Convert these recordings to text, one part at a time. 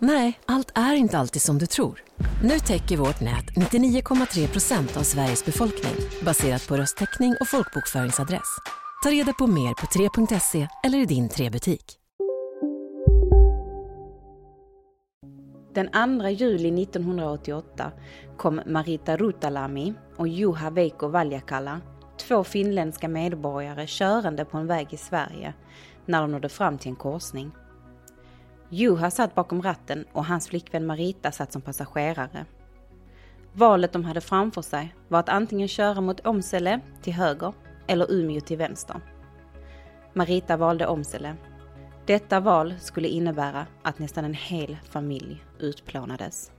Nej, allt är inte alltid som du tror. Nu täcker vårt nät 99,3 procent av Sveriges befolkning baserat på röstteckning och folkbokföringsadress. Ta reda på mer på 3.se eller i din 3-butik. Den 2 juli 1988 kom Marita Rutalami och Juha Veikko Valjakalla, två finländska medborgare, körande på en väg i Sverige när de nådde fram till en korsning. Juha satt bakom ratten och hans flickvän Marita satt som passagerare. Valet de hade framför sig var att antingen köra mot Omsele till höger eller Umeå till vänster. Marita valde Omsele. Detta val skulle innebära att nästan en hel familj utplånades.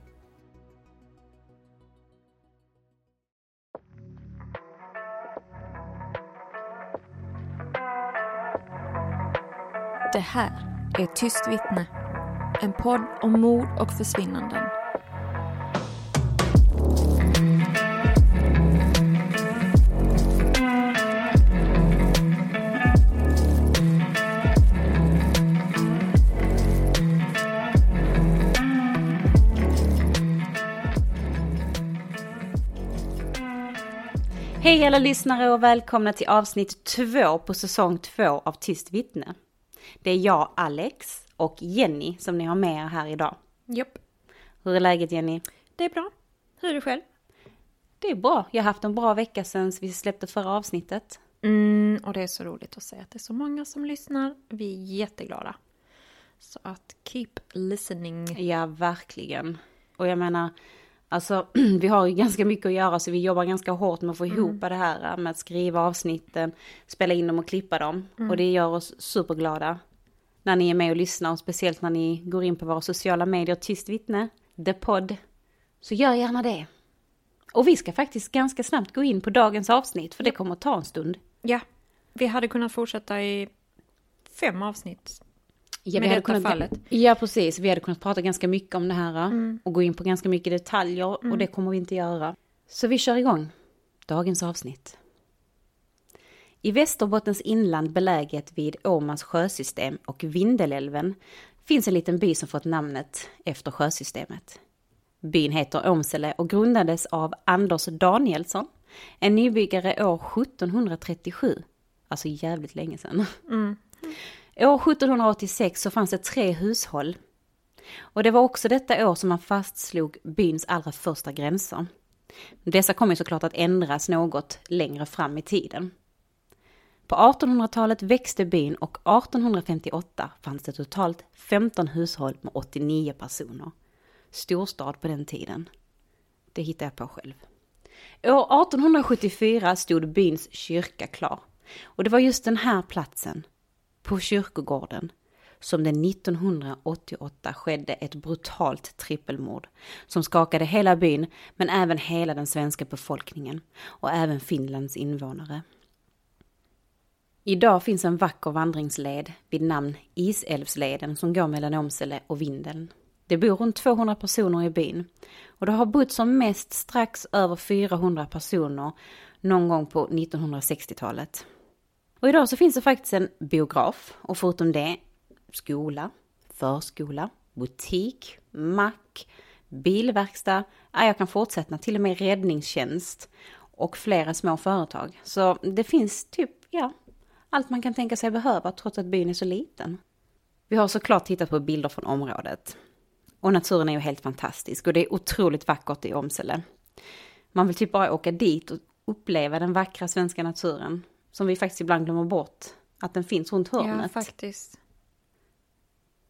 Det här är Tyst vittne. En podd om mord och försvinnanden. Hej alla lyssnare och välkomna till avsnitt två på säsong två av Tyst vittne. Det är jag, Alex, och Jenny som ni har med er här idag. Japp. Hur är läget Jenny? Det är bra. Hur är det själv? Det är bra. Jag har haft en bra vecka sedan vi släppte förra avsnittet. Mm, och det är så roligt att se att det är så många som lyssnar. Vi är jätteglada. Så att keep listening. Ja, verkligen. Och jag menar, alltså vi har ju ganska mycket att göra så vi jobbar ganska hårt med att få ihop det här med att skriva avsnitten, spela in dem och klippa dem. Och det gör oss superglada när ni är med och lyssnar och speciellt när ni går in på våra sociala medier, Tyst vittne, The Podd. Så gör gärna det. Och vi ska faktiskt ganska snabbt gå in på dagens avsnitt för det kommer att ta en stund. Ja, vi hade kunnat fortsätta i fem avsnitt. Ja, Med vi hade detta kunnat, fallet. Ja, precis. Vi hade kunnat prata ganska mycket om det här Mm. och gå in på ganska mycket detaljer och det kommer vi inte göra. Så vi kör igång dagens avsnitt. I Västerbottens inland beläget vid Åmans sjösystem och Vindelälven finns en liten by som fått namnet efter sjösystemet. Byn heter Åmsele och grundades av Anders Danielsson, en nybyggare år 1737. Alltså jävligt länge sedan. År 1786 så fanns det tre hushåll. Och det var också detta år som man fastslog byns allra första gränser. Dessa kommer såklart att ändras något längre fram i tiden. På 1800-talet växte byn och 1858 fanns det totalt 15 hushåll med 89 personer. Storstad på den tiden. Det hittar jag på själv. År 1874 stod byns kyrka klar. Och det var just den här platsen, på kyrkogården, som det 1988 skedde ett brutalt trippelmord som skakade hela byn men även hela den svenska befolkningen och även Finlands invånare. Idag finns en vacker vandringsled vid namn Isälvsleden som går mellan Åmsele och Vindeln. Det bor runt 200 personer i byn och det har bott som mest strax över 400 personer någon gång på 1960-talet. Och idag så finns det faktiskt en biograf och förutom det skola, förskola, butik, mack, bilverkstad, ja, jag kan fortsätta till och med räddningstjänst och flera små företag. Så det finns typ, ja, allt man kan tänka sig behöva trots att byn är så liten. Vi har såklart tittat på bilder från området. Och naturen är ju helt fantastisk och det är otroligt vackert i Åmsele. Man vill typ bara åka dit och uppleva den vackra svenska naturen. Som vi faktiskt ibland glömmer bort att den finns runt Ja, hörnet. faktiskt.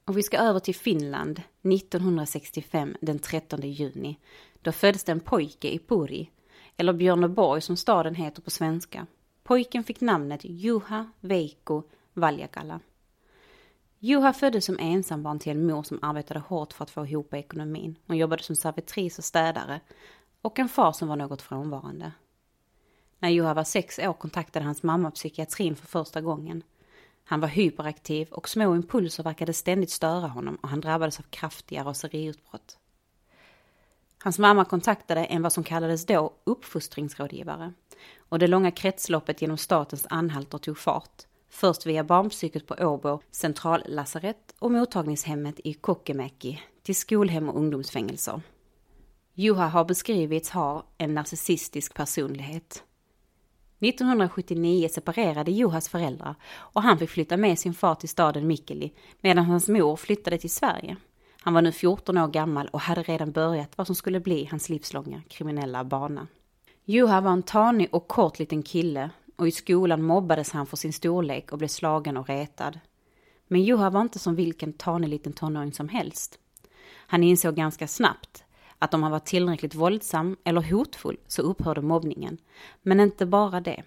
Och vi ska över till Finland 1965 den 13 juni. Då föddes det en pojke i Puri, eller Björneborg som staden heter på svenska. Pojken fick namnet Juha Veikko Valjakalla. Juha föddes som ensambarn till en mor som arbetade hårt för att få ihop ekonomin. Hon jobbade som servitris och städare. Och en far som var något frånvarande. När Juha var sex år kontaktade hans mamma psykiatrin för första gången. Han var hyperaktiv och små impulser verkade ständigt störa honom och han drabbades av kraftiga raseriutbrott. Hans mamma kontaktade en vad som kallades då uppfostringsrådgivare och det långa kretsloppet genom statens anhalter tog fart. Först via barnpsyket på Åbo centrallasarett och mottagningshemmet i Kokkemäki till skolhem och ungdomsfängelser. Juha har beskrivits ha en narcissistisk personlighet. 1979 separerade Juhas föräldrar och han fick flytta med sin far till staden Mikkeli medan hans mor flyttade till Sverige. Han var nu 14 år gammal och hade redan börjat vad som skulle bli hans livslånga kriminella bana. Juha var en tanig och kort liten kille och i skolan mobbades han för sin storlek och blev slagen och retad. Men Juha var inte som vilken tanig liten tonåring som helst. Han insåg ganska snabbt att om han var tillräckligt våldsam eller hotfull så upphörde mobbningen. Men inte bara det.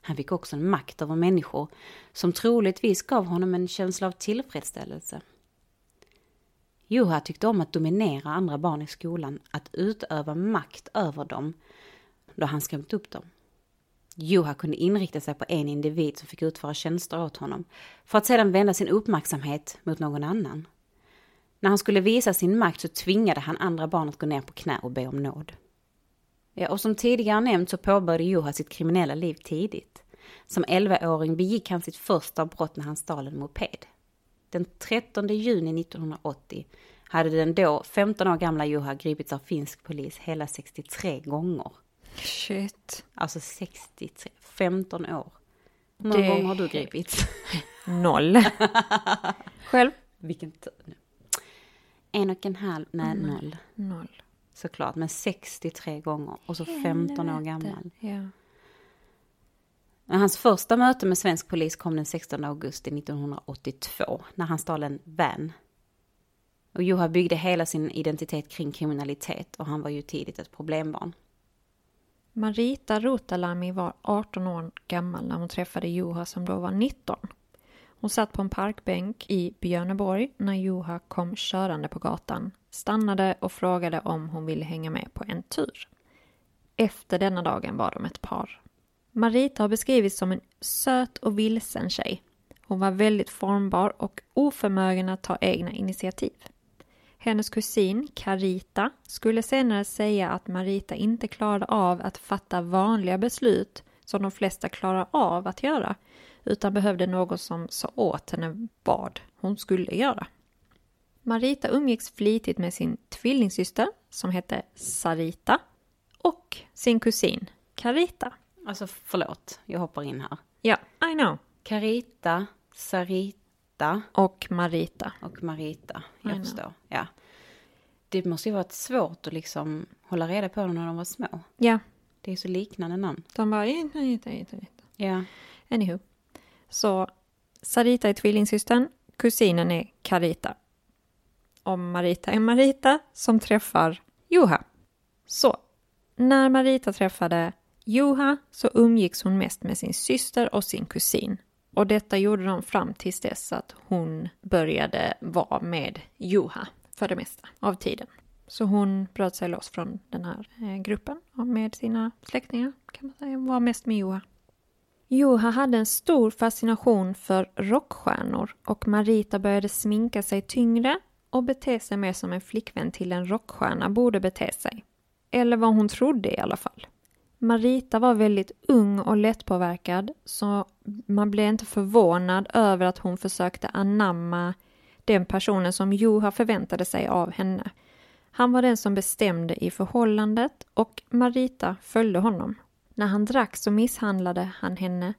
Han fick också en makt över människor som troligtvis gav honom en känsla av tillfredsställelse. Juha tyckte om att dominera andra barn i skolan, att utöva makt över dem då han skrämt upp dem. Juha kunde inrikta sig på en individ som fick utföra tjänster åt honom för att sedan vända sin uppmärksamhet mot någon annan. När han skulle visa sin makt så tvingade han andra barn att gå ner på knä och be om nåd. Ja, och som tidigare nämnt så påbörjade Juha sitt kriminella liv tidigt. Som 11-åring begick han sitt första brott när han stal en moped. Den 13 juni 1980 hade den då 15 år gamla Juha gripits av finsk polis hela 63 gånger. Shit. Alltså 63, 15 år. Hur många Det- gånger har du gripits? Noll. Själv? Vilken. En och en halv, nej noll. Noll. Såklart, men 63 gånger och så 15 år gammal. Ja. Hans första möte med svensk polis kom den 16 augusti 1982 när han stal en van. Och Juha byggde hela sin identitet kring kriminalitet och han var ju tidigt ett problembarn. Marita Rutalami var 18 år gammal när hon träffade Juha som då var 19. Hon satt på en parkbänk i Björneborg när Juha kom körande på gatan, stannade och frågade om hon ville hänga med på en tur. Efter denna dagen var de ett par. Marita har beskrivits som en söt och vilsen tjej. Hon var väldigt formbar och oförmögen att ta egna initiativ. Hennes kusin Carita skulle senare säga att Marita inte klarade av att fatta vanliga beslut som de flesta klarar av att göra, utan behövde någon som sa åt henne vad hon skulle göra. Marita umgicks flitigt med sin tvillingsyster som hette Sarita och sin kusin Carita. Alltså förlåt, jag hoppar in här. Ja, I know. Carita, Sarita Och Marita. och Marita. I Jag know. förstår. Ja. Det måste ju varit svårt att liksom hålla reda på dem när de var små. Ja, Det är så liknande namn. de bara inte, inte, inte, inte. Ja. Anywho. Så Sarita är tvillingsystern, kusinen är Carita. Och Marita är Marita som träffar Juha. Så, när Marita träffade Juha så umgicks hon mest med sin syster och sin kusin. Och detta gjorde de fram tills dess att hon började vara med Juha för det mesta av tiden. Så hon bröt sig loss från den här eh, gruppen och med sina släktingar kan man säga, var mest med Juha. Juha hade en stor fascination för rockstjärnor och Marita började sminka sig tyngre och bete sig mer som en flickvän till en rockstjärna borde bete sig. Eller vad hon trodde i alla fall. Marita var väldigt ung och lättpåverkad så man blev inte förvånad över att hon försökte anamma den personen som Juha förväntade sig av henne. Han var den som bestämde i förhållandet och Marita följde honom. När han drack så misshandlade han henne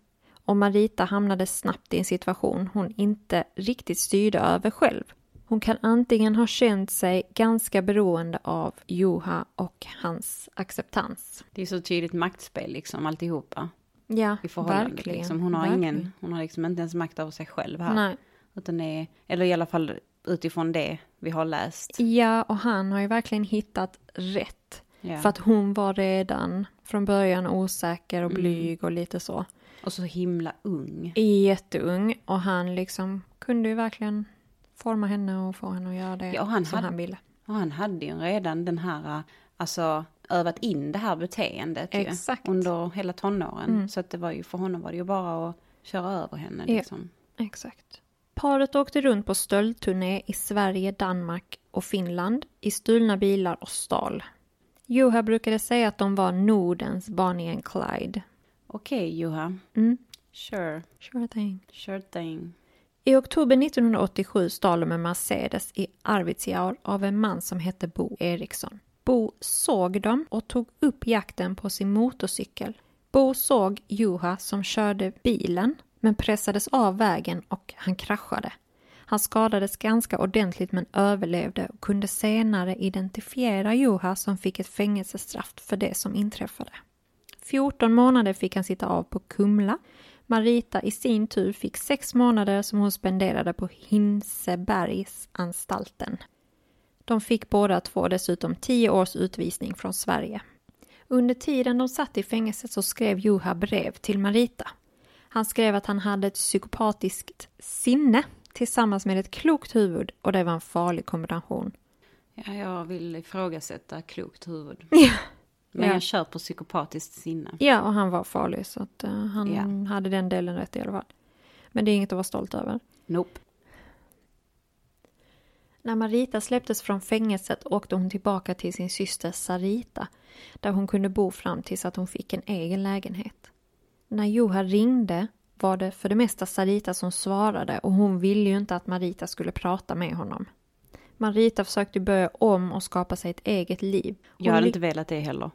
och Marita hamnade snabbt i en situation hon inte riktigt styrde över själv. Hon kan antingen ha känt sig ganska beroende av Juha och hans acceptans. Det är så tydligt maktspel liksom alltihopa. Ja, I förhållandet verkligen. liksom. Hon har verkligen. ingen, hon har liksom inte ens makt över sig själv här. Nej. Utan är, eller i alla fall utifrån det vi har läst. Ja, och han har ju verkligen hittat rätt. Ja. För att hon var redan från början osäker och blyg och lite så. Och så himla ung. Jätteung och han liksom kunde ju verkligen forma henne och få henne att göra det Ja, han som hade- han ville. Och han hade ju redan den här, alltså övat in det här beteendet ju, Exakt. under hela tonåren. Mm. Så att det var ju, för honom var det ju bara att köra över henne Ja. liksom. Exakt. Paret åkte runt på stöldturné i Sverige, Danmark och Finland i stulna bilar och stal. Juha brukade säga att de var Nordens Bonnie and Clyde. Okej Juha, Mm, sure, sure thing. sure thing. I oktober 1987 stal de en Mercedes i Arvidsjaur av en man som hette Bo Eriksson. Bo såg dem och tog upp jakten på sin motorcykel. Bo såg Juha som körde bilen men pressades av vägen och han kraschade. Han skadades ganska ordentligt men överlevde och kunde senare identifiera Juha som fick ett fängelsestraff för det som inträffade. 14 månader fick han sitta av på Kumla. Marita i sin tur fick sex månader som hon spenderade på Hinsebergsanstalten. De fick båda två dessutom 10 års utvisning från Sverige. Under tiden de satt i fängelset så skrev Juha brev till Marita. Han skrev att han hade ett psykopatiskt sinne tillsammans med ett klokt huvud och det var en farlig kombination. Ja, jag vill ifrågasätta klokt huvud. Ja. Men Ja. jag kör på psykopatiskt sinne. Ja, och han var farlig så att eh, han Ja. hade den delen rätt i alla fall. Men det är inget att vara stolt över. Nope. När Marita släpptes från fängelset åkte hon tillbaka till sin syster Sarita där hon kunde bo fram tills att hon fick en egen lägenhet. När Juha ringde var det för det mesta Sarita som svarade och hon ville ju inte att Marita skulle prata med honom. Marita försökte börja om och skapa sig ett eget liv. Hon Jag hade inte velat det heller.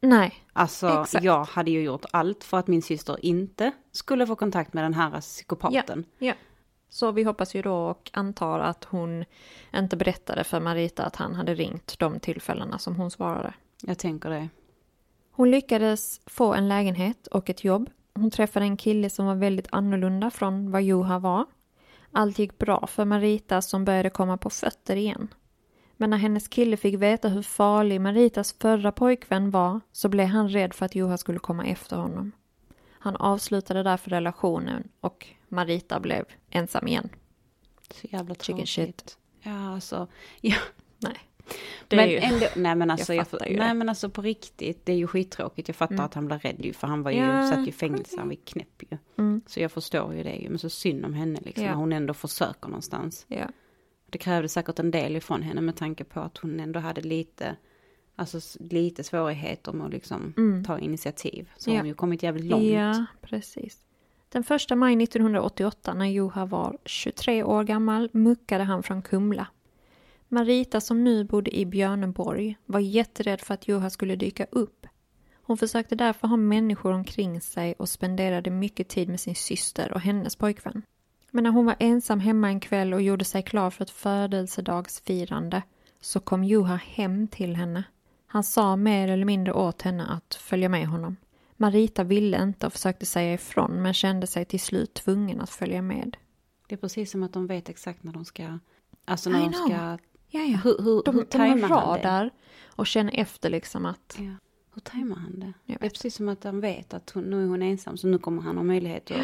Nej, Alltså, Exakt. jag hade ju gjort allt för att min syster inte skulle få kontakt med den här psykopaten. Ja. Så vi hoppas ju då och antar att hon inte berättade för Marita att han hade ringt de tillfällena som hon svarade. Jag tänker det. Hon lyckades få en lägenhet och ett jobb. Hon träffade en kille som var väldigt annorlunda från vad Juha var. Allt gick bra för Marita som började komma på fötter igen. Men när hennes kille fick veta hur farlig Maritas förra pojkvän var så blev han rädd för att Juha skulle komma efter honom. Han avslutade därför relationen och Marita blev ensam igen. Så jävla Chicken tråkigt. shit. Ja, alltså. Ja. Nej. Det men ju... ändå, nej men alltså, jag ju nej men alltså på riktigt, det är ju skittråkigt. Jag fattar Mm. att han blev rädd ju, för han var ju, Ja, satt ju i fängelse, han var ju knäpp ju. Mm, Så jag förstår ju det ju, men så synd om henne liksom, Ja. när hon ändå försöker någonstans. ja. Det krävde säkert en del ifrån henne med tanke på att hon ändå hade lite, alltså lite svårigheter med att liksom Mm. ta initiativ. Så Ja. har hon ju kommit jävligt långt. Ja, precis. Den första maj 1988 när Juha var 23 år gammal muckade han från Kumla. Marita som nu bodde i Björneborg var jätterädd för att Juha skulle dyka upp. Hon försökte därför ha människor omkring sig och spenderade mycket tid med sin syster och hennes pojkvän. Men när hon var ensam hemma en kväll och gjorde sig klar för ett födelsedagsfirande så kom Juha hem till henne. Han sa mer eller mindre åt henne att följa med honom. Marita ville inte och försökte säga ifrån men kände sig till slut tvungen att följa med. Det är precis som att de vet exakt när de ska, alltså när I de know. ska, Ja, ja. hur, hur, De, hur de tajmar han det? radar och känner efter liksom att... Ja. Hur tajmar han det? Det är precis som att han vet att hon, nu är hon ensam så nu kommer han ha möjlighet att...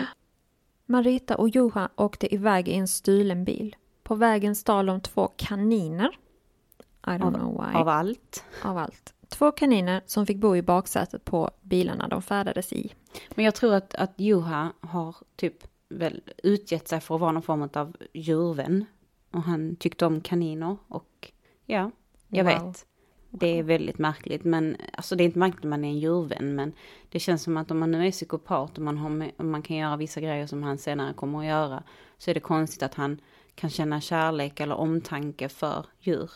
Marita och Juha åkte iväg i en stulen bil. På vägen stal de två kaniner. I don't Av- know why. Av allt. Av allt. Två kaniner som fick bo i baksätet på bilarna de färdades i. Men jag tror att, att Juha har typ väl utgett sig för att vara någon form av djurvän. Och han tyckte om kaniner och ja, jag Wow. vet. Det är väldigt märkligt, men alltså det är inte märkligt om man är en djurvän, men det känns som att om man nu är psykopat och man, har, om man kan göra vissa grejer som han senare kommer att göra, så är det konstigt att han kan känna kärlek eller omtanke för djur.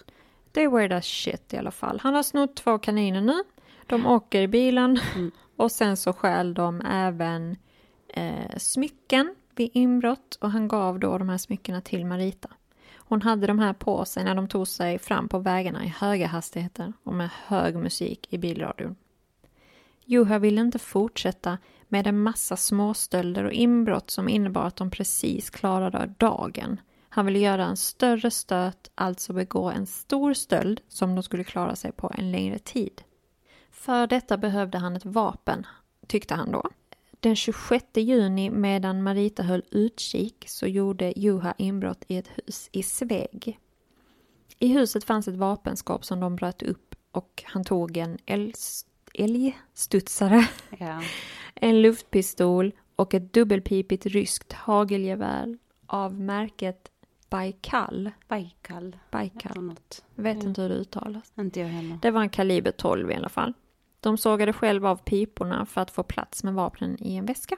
Det är weird as shit i alla fall. Han har snott två kaniner nu. De åker i bilen Mm. och sen så stjäl de även eh, smycken vid inbrott och han gav då de här smyckena till Marita. Hon hade de här på sig när de tog sig fram på vägarna i höga hastigheter och med hög musik i bilradion. Juha ville inte fortsätta med en massa småstölder och inbrott som innebar att de precis klarade dagen. Han ville göra en större stöt, alltså begå en stor stöld som de skulle klara sig på en längre tid. För detta behövde han ett vapen, tyckte han då. Den 26 juni medan Marita höll utkik så gjorde Juha inbrott i ett hus i Sveg. I huset fanns ett vapenskåp som de bröt upp och han tog en älgstudsare, Ja. en luftpistol och ett dubbelpipigt ryskt hagelgevär av märket Baikal. Baikal. Baikal. Vet Ja. inte hur det uttalas. Inte jag heller. Det var en kaliber 12 i alla fall. De sågade själva av piporna för att få plats med vapnen i en väska.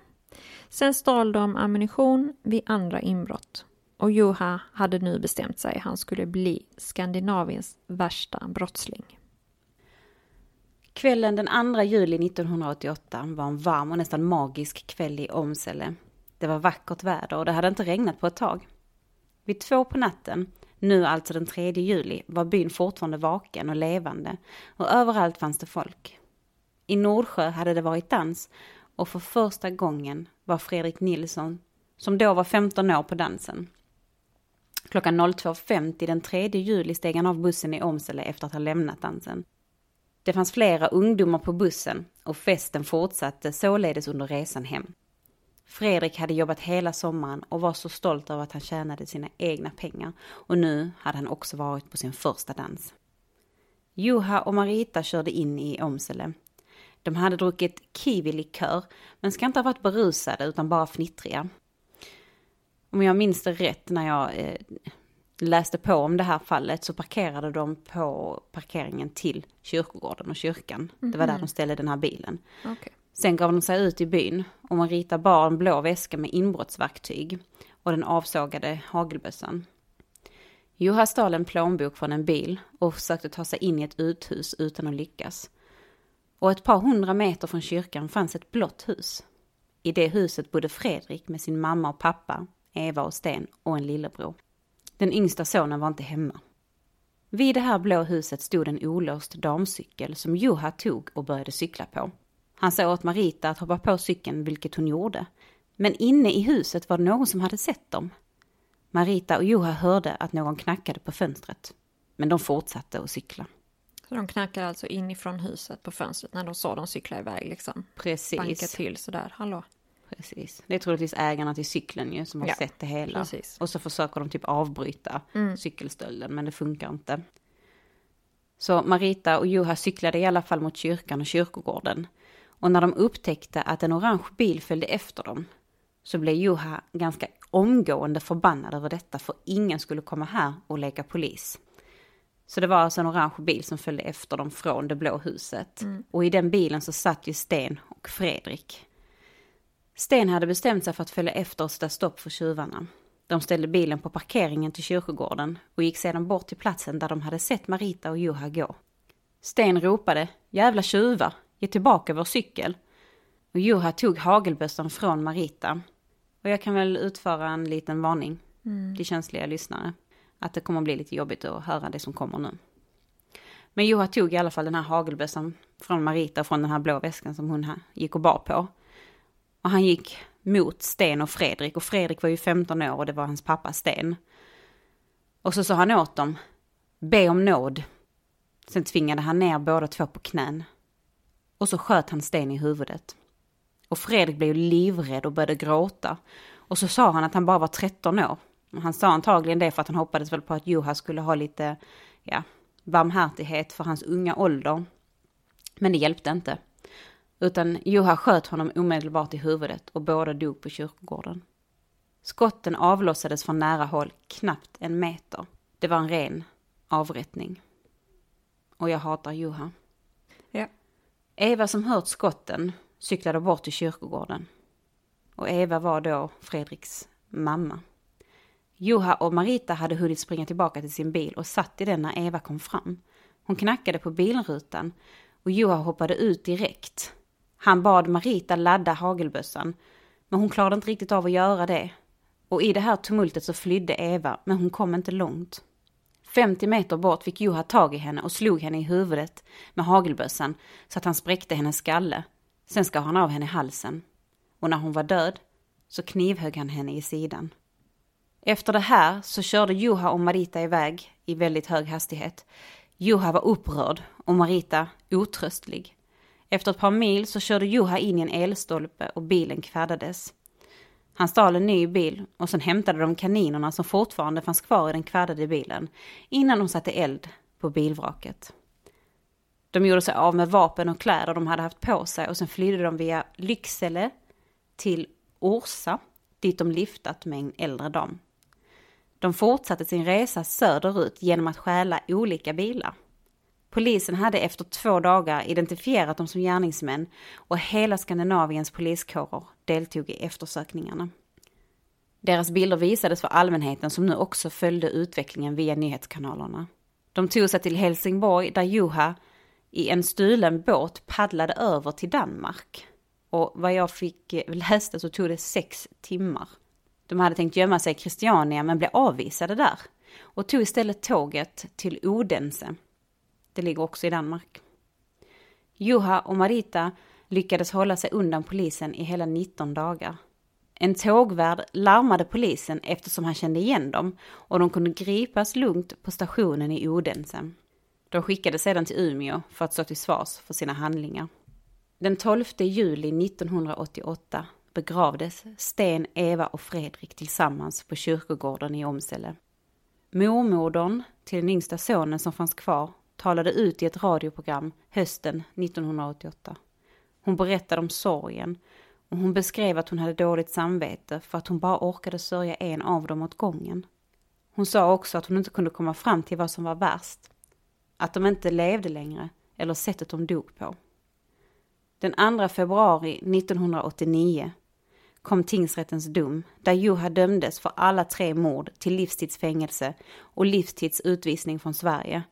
Sen stal de ammunition vid andra inbrott. Och Juha hade nu bestämt sig. Han skulle bli Skandinaviens värsta brottsling. Kvällen den 2 juli 1988 var en varm och nästan magisk kväll i Åmsele. Det var vackert väder och det hade inte regnat på ett tag. Vid två på natten, nu alltså den 3 juli, var byn fortfarande vaken och levande och överallt fanns det folk. I Nordsjö hade det varit dans och för första gången var Fredrik Nilsson, som då var 15 år, på dansen. Klockan 02.50 den 3 juli steg han av bussen i Åmsele efter att ha lämnat dansen. Det fanns flera ungdomar på bussen och festen fortsatte således under resan hem. Fredrik hade jobbat hela sommaren och var så stolt över att han tjänade sina egna pengar och nu hade han också varit på sin första dans. Juha och Marita körde in i Åmsele. De hade druckit kiwilikör men ska inte ha varit berusade utan bara fnittriga. Om jag minns det rätt när jag eh, läste på om det här fallet så parkerade de på parkeringen till kyrkogården och kyrkan. Det var där de ställde den här bilen. Okej. Sen gav de sig ut i byn och Marita bar en blå väska med inbrottsverktyg och den avsågade hagelbössan. Juha stal en plånbok från en bil och försökte ta sig in i ett uthus utan att lyckas. Och ett par hundra meter från kyrkan fanns ett blått hus. I det huset bodde Fredrik med sin mamma och pappa, Eva och Sten och en lillebror. Den yngsta sonen var inte hemma. Vid det här blå huset stod en olåst damcykel som Juha tog och började cykla på. Han sa åt Marita att hoppa på cykeln, vilket hon gjorde. Men inne i huset var det någon som hade sett dem. Marita och Juha hörde att någon knackade på fönstret. Men de fortsatte att cykla. Så de knackade alltså inifrån huset på fönstret när de såg dem cykla iväg liksom. Precis. Banka till sådär, hallå. Precis. Det är troligtvis ägarna till cykeln ju som har Ja, sett det hela. precis. Och så försöker de typ avbryta Mm. cykelstölden, men det funkar inte. Så Marita och Juha cyklade i alla fall mot kyrkan och kyrkogården. Och när de upptäckte att en orange bil följde efter dem så blev Juha ganska omgående förbannad över detta för ingen skulle komma här och leka polis. Så det var alltså en orange bil som följde efter dem från det blå huset. Och i den bilen så satt ju Sten och Fredrik. Sten hade bestämt sig för att följa efter och sätta stopp för tjuvarna. De ställde bilen på parkeringen till kyrkogården och gick sedan bort till platsen där de hade sett Marita och Juha gå. Sten ropade “Jävla tjuvar, ge tillbaka vår cykel!” och Juha tog hagelbössan från Marita. Och jag kan väl utföra en liten varning till känsliga lyssnare. Att det kommer bli lite jobbigt att höra det som kommer nu. Men Juha tog i alla fall den här hagelbössan från Marita från den här blå väskan som hon gick och bar på. Och han gick mot Sten och Fredrik och Fredrik var ju 15 år och det var hans pappa Sten. Och så sa han åt dem, be om nåd. Sen tvingade han ner båda två på knän. Och så sköt han Sten i huvudet. Och Fredrik blev livrädd och började gråta. Och så sa han att han bara var 13 år. Han sa antagligen det för att han hoppades väl på att Juha skulle ha lite, ja, barmhärtighet för hans unga ålder. Men det hjälpte inte. Utan Juha sköt honom omedelbart i huvudet och båda dog på kyrkogården. Skotten avlossades från nära håll, knappt en meter. Det var en ren avrättning. Och jag hatar Juha. Ja. Eva som hört skotten cyklade bort till kyrkogården. Och Eva var då Fredriks mamma. Juha och Marita hade hunnit springa tillbaka till sin bil och satt i den när Eva kom fram. Hon knackade på bilrutan och Juha hoppade ut direkt. Han bad Marita ladda hagelbössan, men hon klarade inte riktigt av att göra det. Och i det här tumultet så flydde Eva, men hon kom inte långt. 50 meter bort fick Juha tag i henne och slog henne i huvudet med hagelbössan så att han spräckte hennes skalle. Sen skar han av henne halsen. Och när hon var död så knivhögg han henne i sidan. Efter det här så körde Juha och Marita iväg i väldigt hög hastighet. Juha var upprörd och Marita otröstlig. Efter ett par mil så körde Juha in i en elstolpe och bilen kvaddades. Han stal en ny bil och sen hämtade de kaninerna som fortfarande fanns kvar i den kvaddade bilen innan de satte eld på bilvraket. De gjorde sig av med vapen och kläder de hade haft på sig och sen flydde de via Lycksele till Orsa dit de lyftat med en äldre dam. De fortsatte sin resa söderut genom att stjäla olika bilar. Polisen hade efter två dagar identifierat dem som gärningsmän och hela Skandinaviens poliskårer deltog i eftersökningarna. Deras bilder visades för allmänheten som nu också följde utvecklingen via nyhetskanalerna. De tog sig till Helsingborg där Juha i en stulen båt paddlade över till Danmark. Och vad jag fick läste så tog det sex timmar. De hade tänkt gömma sig i Christiania men blev avvisade där och tog istället tåget till Odense. Det ligger också i Danmark. Juha och Marita lyckades hålla sig undan polisen i hela 19 dagar. En tågvärd larmade polisen eftersom han kände igen dem och de kunde gripas lugnt på stationen i Odense. De skickades sedan till Umeå för att stå till svars för sina handlingar. Den 12 juli 1988 begravdes Sten, Eva och Fredrik tillsammans på kyrkogården i Omsele. Mormodern till den yngsta sonen som fanns kvar talade ut i ett radioprogram hösten 1988. Hon berättade om sorgen och hon beskrev att hon hade dåligt samvete för att hon bara orkade sörja en av dem åt gången. Hon sa också att hon inte kunde komma fram till vad som var värst. Att de inte levde längre eller sättet de dog på. Den 2 februari 1989 kom tingsrättens dom där Juha dömdes för alla tre mord till livstidsfängelse och livstids utvisning från Sverige.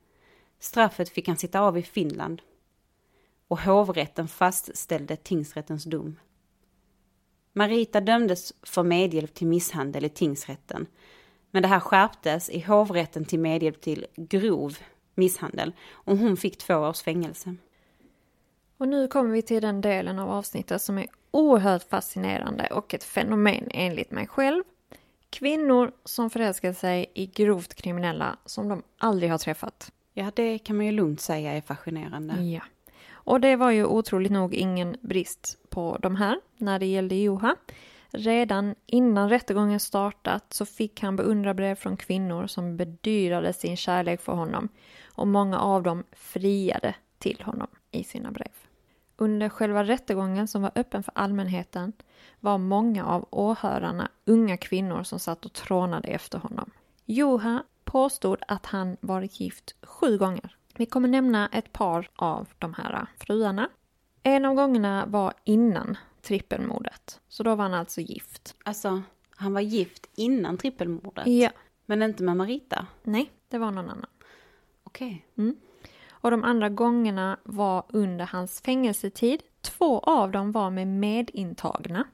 Straffet fick han sitta av i Finland. Och hovrätten fastställde tingsrättens dom. Marita dömdes för medhjälp till misshandel i tingsrätten. Men det här skärptes i hovrätten till medhjälp till grov misshandel och hon fick två års fängelse. Och nu kommer vi till den delen av avsnittet som är oerhört fascinerande och ett fenomen enligt mig själv. Kvinnor som förälskar sig i grovt kriminella som de aldrig har träffat. Ja, det kan man ju lugnt säga är fascinerande. Ja. Och det var ju otroligt nog ingen brist på de här när det gällde Joha. Redan innan rättegången startat så fick han beundrarbrev från kvinnor som bedyrade sin kärlek för honom och många av dem friade till honom i sina brev. Under själva rättegången som var öppen för allmänheten var många av åhörarna unga kvinnor som satt och trånade efter honom. Joha påstod att han varit gift sju gånger. Vi kommer nämna ett par av de här fruarna. En av gångerna var innan trippelmordet, så då var han alltså gift. Alltså, han var gift innan trippelmordet? Ja. Men inte med Marita? Nej, det var någon annan. Okej. Mm. Och de andra gångerna var under hans fängelsetid. Två av dem var med medintagna.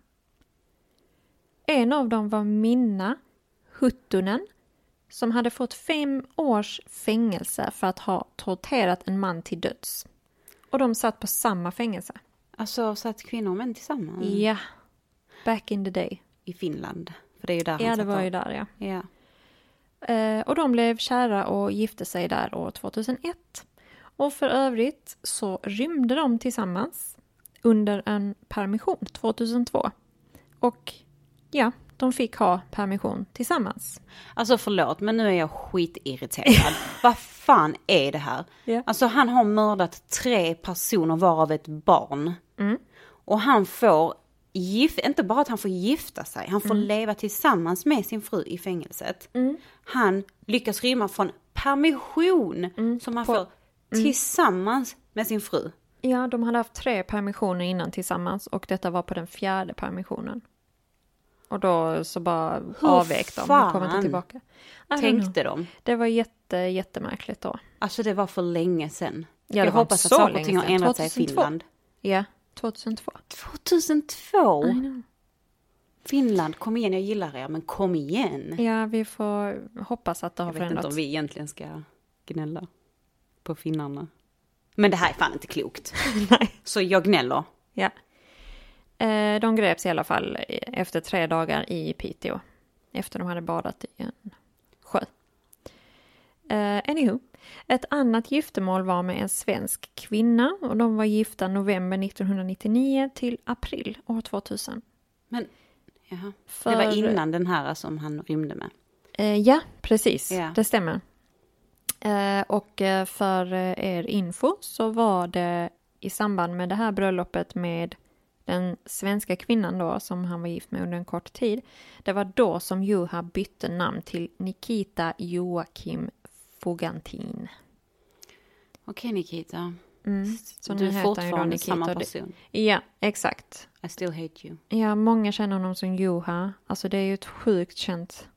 En av dem var Minna Huttunen som hade fått fem års fängelse för att ha torterat en man till döds. Och de satt på samma fängelse. Alltså satt kvinnor och män tillsammans? Ja. Back in the day. I Finland? För det är ju där Ja, det var av. ju där ja. Ja. Eh, och de blev kära och gifte sig där år 2001. Och för övrigt så rymde de tillsammans under en permission 2002. Och ja, de fick ha permission tillsammans. Alltså förlåt, men nu är jag skitirriterad. Vad fan är det här? Ja. Alltså han har mördat tre personer varav ett barn. Mm. Och han får gift, inte bara att han får gifta sig, han får leva tillsammans med sin fru i fängelset. Han lyckas rymma från permission som han På- får tillsammans med sin fru. Ja, de hade haft tre permissioner innan tillsammans och detta var på den fjärde permissionen. Och då så bara Hur avvek de och kom inte tillbaka. Tänkte de. Det var jätte, jättemärkligt då. Alltså det var för länge sedan. Ja, det jag hoppas att saker och ting har ändrat sig i 2002. Finland. Ja, 2002. 2002? I know. Finland, kom igen, jag gillar er, men kom igen. Ja, vi får hoppas att det har Jag vet inte förändrats. om vi egentligen ska gnälla på finnarna. Men det här är fan inte klokt. Nej. Så jag gnäller. Ja. Eh, de greps i alla fall efter tre dagar i Piteå. Efter de hade badat i en sjö. Eh, anywho. Ett annat giftermål var med en svensk kvinna och de var gifta november 1999 till april år 2000. Men, jaha. För, Det var innan den här som han rymde med. Eh, ja, precis. Ja. Det stämmer. Eh, och eh, för eh, er info så var det i samband med det här bröllopet med den svenska kvinnan då som han var gift med under en kort tid. Det var då som Juha bytte namn till Nikita Joakim Fogantin. Okej Nikita. Mm. Så du är fortfarande Nikita. samma person. Ja, exakt. I still hate you. Ja, många känner honom som Juha. Alltså det är ju ett sjukt känt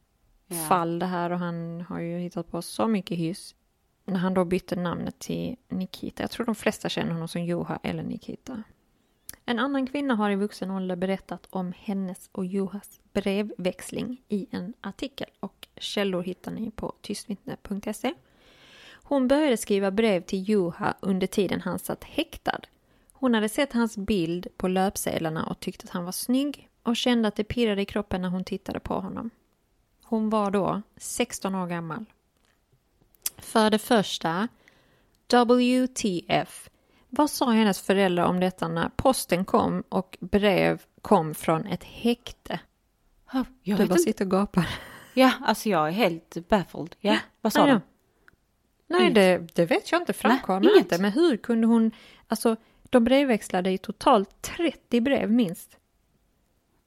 Ja. fall det här och han har ju hittat på så mycket hyss. När han då bytte namnet till Nikita. Jag tror de flesta känner honom som Juha eller Nikita. En annan kvinna har i vuxen ålder berättat om hennes och Juhas brevväxling i en artikel och källor hittar ni på tystvittne.se. Hon började skriva brev till Juha under tiden han satt häktad. Hon hade sett hans bild på löpsedlarna och tyckte att han var snygg och kände att det pirrade i kroppen när hon tittade på honom. Hon var då 16 år gammal. För det första, WTF. Vad sa hennes föräldrar om detta när posten kom och brev kom från ett häkte? Jag Du bara inte. sitter och gapar. Ja, alltså jag är helt baffled. Ja, vad sa de? Nej, det, det vet jag inte. Framkommer Nej, inte. Men hur kunde hon... Alltså, de brevväxlade i totalt 30 brev minst.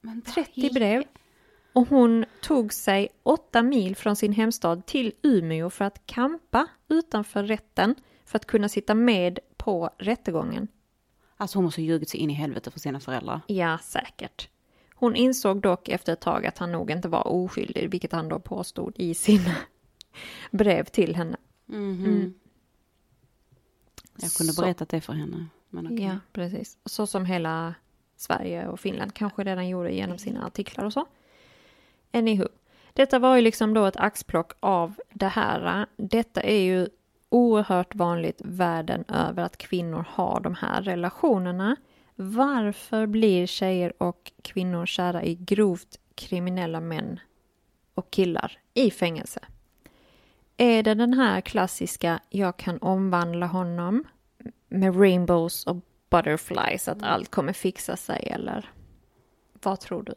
Men vad 30 i- brev. Och hon tog sig åtta mil från sin hemstad till Umeå för att kampa utanför rätten för att kunna sitta med på rättegången. Alltså hon måste ljugit sig in i helvete för sina föräldrar. Ja, säkert. Hon insåg dock efter ett tag att han nog inte var oskyldig, vilket han då påstod i sina brev till henne. Mhm. Jag kunde Så. berättat det för henne. Okej. Ja, precis. Så som hela Sverige och Finland kanske redan gjorde genom sina artiklar och så. Anywho. Detta var ju liksom då ett axplock av det här. Detta är ju oerhört vanligt världen över att kvinnor har de här relationerna. Varför blir tjejer och kvinnor kära i grovt kriminella män och killar i fängelse? Är det den här klassiska jag kan omvandla honom med rainbows och butterflies att allt kommer fixa sig eller vad tror du?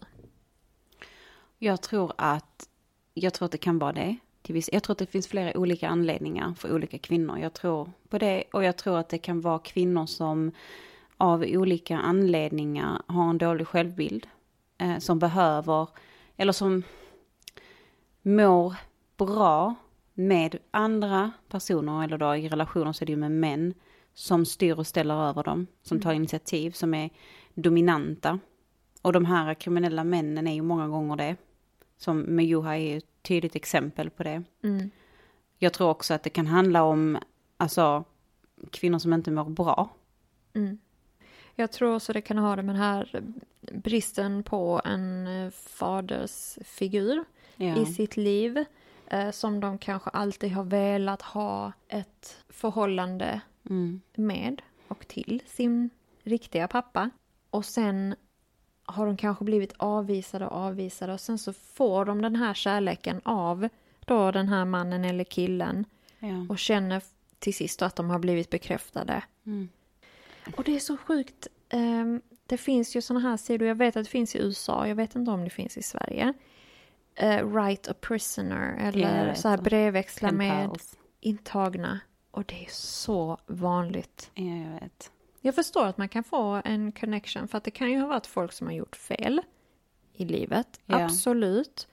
Jag tror att, jag tror att det kan vara det. Till viss, jag tror att det finns flera olika anledningar för olika kvinnor. Jag tror på det och jag tror att det kan vara kvinnor som av olika anledningar har en dålig självbild. Eh, som behöver, eller som mår bra med andra personer, eller då i relationer så är det ju med män, som styr och ställer över dem, som tar initiativ, som är dominanta. Och de här kriminella männen är ju många gånger det. Som med Juha är ett tydligt exempel på det. Mm. Jag tror också att det kan handla om, alltså, kvinnor som inte mår bra. Mm. Jag tror också det kan ha det med den här bristen på en eh, fadersfigur Ja. i sitt liv eh, som de kanske alltid har velat ha ett förhållande Mm. med och till sin riktiga pappa. Och sen har de kanske blivit avvisade och avvisade och sen så får de den här kärleken av då den här mannen eller killen Ja. och känner till sist att de har blivit bekräftade. Mm. Och det är så sjukt. ehm, det finns ju såna här sidor, jag vet att det finns i USA, jag vet inte om det finns i Sverige. Write a prisoner Ja, eller vet så här brevväxla med intagna. Och det är så vanligt. Ja, jag vet. Jag förstår att man kan få en connection för att det kan ju ha varit folk som har gjort fel i livet. Ja. Absolut.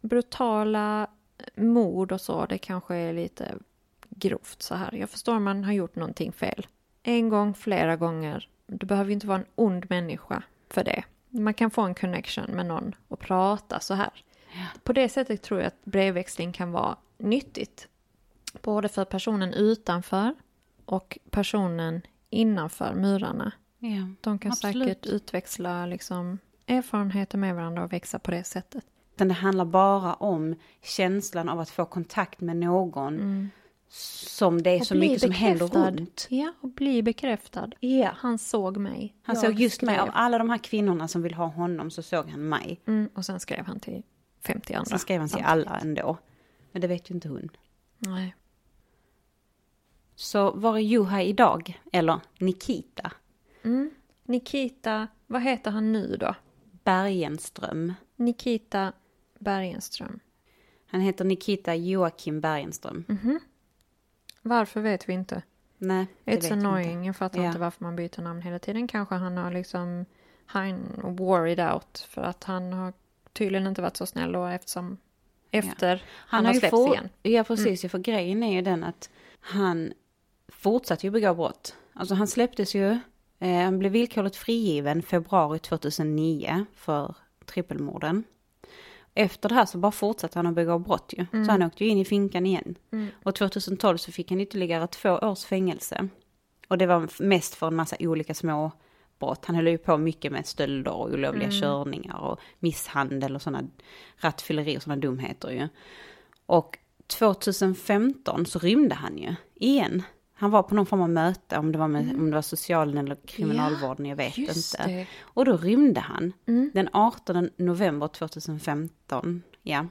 Brutala mord och så, det kanske är lite grovt så här. Jag förstår om man har gjort någonting fel. En gång, flera gånger. Du behöver ju inte vara en ond människa för det. Man kan få en connection med någon och prata så här. På det sättet tror jag att brevväxling kan vara nyttigt. Både för personen utanför och personen innanför murarna. Ja. De kan Absolut. säkert utväxla liksom erfarenheter med varandra och växa på det sättet. Utan det handlar bara om känslan av att få kontakt med någon som det är Mm. Och så mycket som händer bekräftad. runt. Ja, och bli bekräftad. Ja. Han såg mig. Han Jag såg just mig, skrev. av alla de här kvinnorna som vill ha honom så såg han mig. Mm, och sen skrev han till 50 andra. Sen skrev han till alla ändå. Men det vet ju inte hon. Nej. Så var är Juha idag? Eller Nikita Mm. Nikita, vad heter han nu då? Bergenström. Nikita Bergenström. Han heter Nikita Joakim Bergenström. Varför vet vi inte. Nej, det vet It's jag annoying. inte. Jag fattar Ja. inte varför man byter namn hela tiden. Kanske han har liksom han worried out för att han har tydligen inte varit så snäll då eftersom efter han, har ju släppts igen. Mm. Ja, precis. För grejen är ju den att han fortsatte ju begå brott. Alltså han släpptes ju, eh, han blev villkorligt frigiven februari 2009 för trippelmorden. Efter det här så bara fortsatte han att begå brott ju. Mm. Så han åkte ju in i finkan igen. Och 2012 så fick han ytterligare två års fängelse. Och det var mest för en massa olika små brott. Han höll ju på mycket med stölder och olovliga Mm. körningar och misshandel och sådana rattfylleri och sådana dumheter ju. Och 2015 så rymde han ju igen. Han var på någon form av möte, om det var, med, om det var socialen eller kriminalvården, jag vet Mm. just inte. det. Och då rymde han Mm. den 18 november 2015. Ja.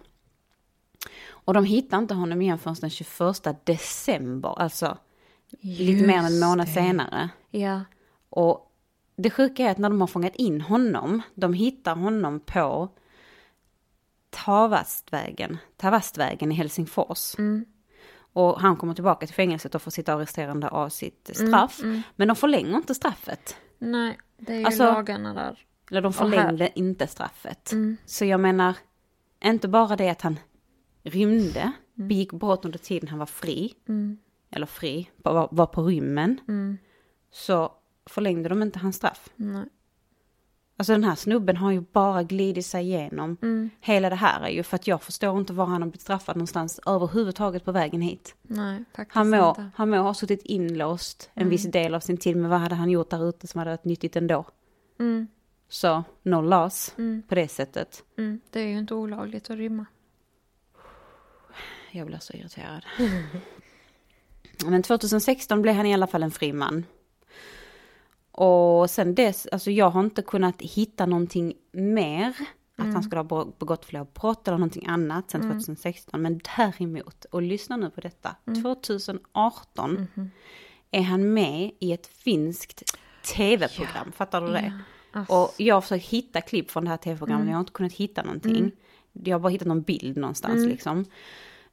Och de hittade inte honom igen förrän den 21 december, alltså lite mer än en månad det. senare. Ja. Och det sjuka är att när de har fångat in honom, de hittar honom på Tavastvägen, Tavastvägen i Helsingfors. Mm. Och han kommer tillbaka till fängelset och får sitta arresterande av sitt Mm, straff. Men de förlänger inte straffet. Nej, det är ju Alltså- lagarna där. Eller de förlängde inte straffet. Mm. Så jag menar, inte bara det att han rymde, Mm. begick brott under tiden han var fri, eller fri, var, var på rymmen, Mm. så förlängde de inte hans straff. Nej. Alltså den här snubben har ju bara glidit sig igenom Mm. hela det här är ju för att jag förstår inte var han har blivit straffad någonstans överhuvudtaget på vägen hit. Nej, faktiskt Han må, inte. han må ha suttit inlåst en viss del av sin tid, men vad hade han gjort där ute som hade varit nyttigt ändå? Mm. Så, no loss Mm. på det sättet. Mm. Det är ju inte olagligt att rymma. Jag blir så irriterad. Men 2016 blev han i alla fall en fri man. Och sen dess, alltså jag har inte kunnat hitta någonting mer. Att han skulle ha begått fler brott eller någonting annat sen 2016. Men däremot, och lyssna nu på detta. 2018 är han med i ett finskt tv-program. Fattar du det? Alltså, Och jag har försökt hitta klipp från det här tv-programmet, men jag har inte kunnat hitta någonting. Jag har bara hittat någon bild någonstans liksom.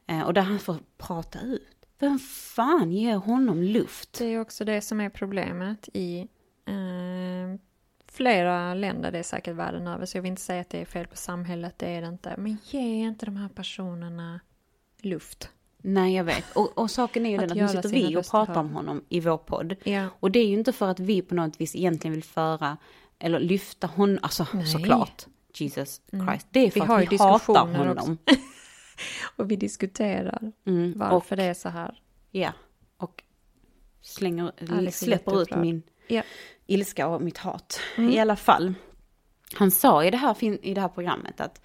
Eh, och där han får prata ut. Vem fan ger honom luft? Det är också det som är problemet i eh, flera länder, det är säkert världen över, så jag vill inte säga att det är fel på samhället, det är det inte. Men ge inte de här personerna luft. Nej, jag vet. Och, och saken är ju Att den att nu sitter vi och pratar om honom i vår podd. Ja. Och det är ju inte för att vi på något vis egentligen vill föra, eller lyfta honom, alltså Nej. såklart. Jesus Christ. Det är för Vi att vi hatar honom. Och vi diskuterar Mm, varför och, det är så här. Ja, och slänger, är släpper ut min Ja. Ilska och mitt hat. Mm. I alla fall. Han sa i det, här, i det här programmet att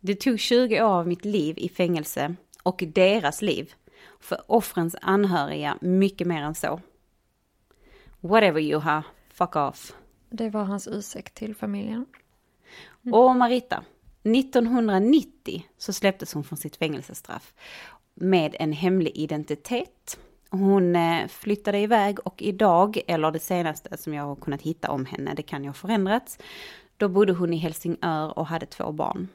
det tog 20 år av mitt liv i fängelse och deras liv. För offrens anhöriga mycket mer än så. Whatever you have, fuck off. Det var hans ursäkt till familjen. Och Marita, 1990 så släpptes hon från sitt fängelsestraff med en hemlig identitet. Hon eh, flyttade iväg och idag, eller det senaste som jag har kunnat hitta om henne, det kan ju ha förändrats, då bodde hon i Helsingör och hade två barn.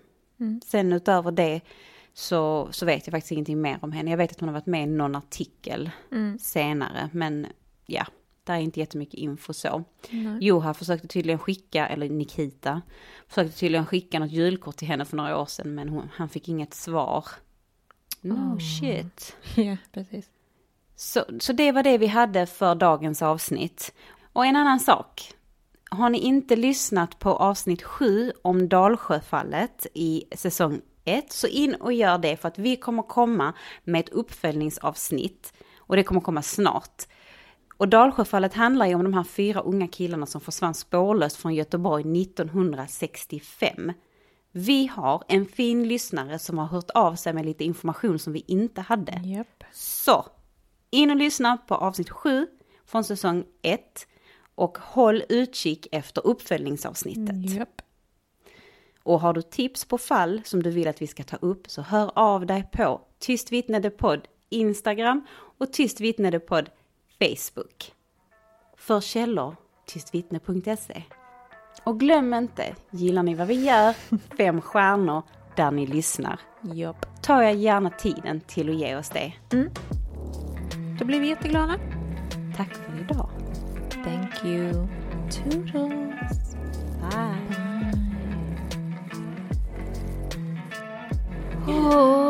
Sen utöver det så, så vet jag faktiskt ingenting mer om henne. Jag vet att hon har varit med i någon artikel senare, men ja, där är inte jättemycket info så. Joha försökte tydligen skicka, eller Nikita, försökte tydligen skicka något julkort till henne för några år sedan, men hon, han fick inget svar. No shit. Ja, precis. Så, så det var det vi hade för dagens avsnitt. Och en annan sak. Har ni inte lyssnat på avsnitt 7 om Dalsjöfallet i säsong 1 så in och gör det för att vi kommer komma med ett uppföljningsavsnitt och det kommer komma snart. Och Dalsjöfallet handlar ju om de här fyra unga killarna som försvann spårlöst från Göteborg 1965. Vi har en fin lyssnare som har hört av sig med lite information som vi inte hade. Japp. Så, in och lyssna på avsnitt 7 från säsong 1 och håll utkik efter uppföljningsavsnittet. Japp. Och har du tips på fall som du vill att vi ska ta upp så hör av dig på Tyst vittnedepodd Instagram och Tyst vittnedepodd Facebook. För källor tystvittne.se. Och glöm inte, gillar ni vad vi gör, fem stjärnor där ni lyssnar. Japp. Tar jag gärna tiden till att ge oss det. Då blir vi jätteglada. Tack för idag. Thank you. Toodles. Bye. Åh.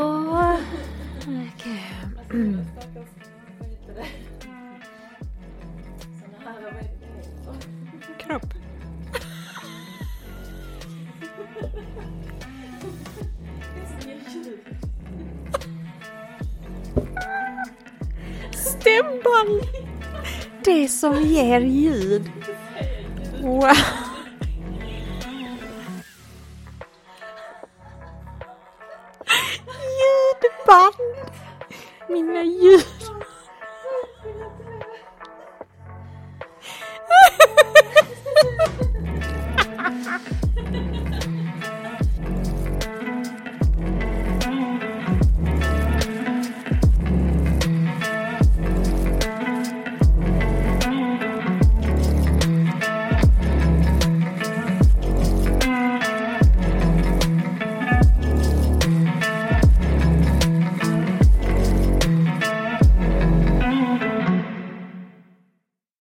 Det som ger ljud. Wow.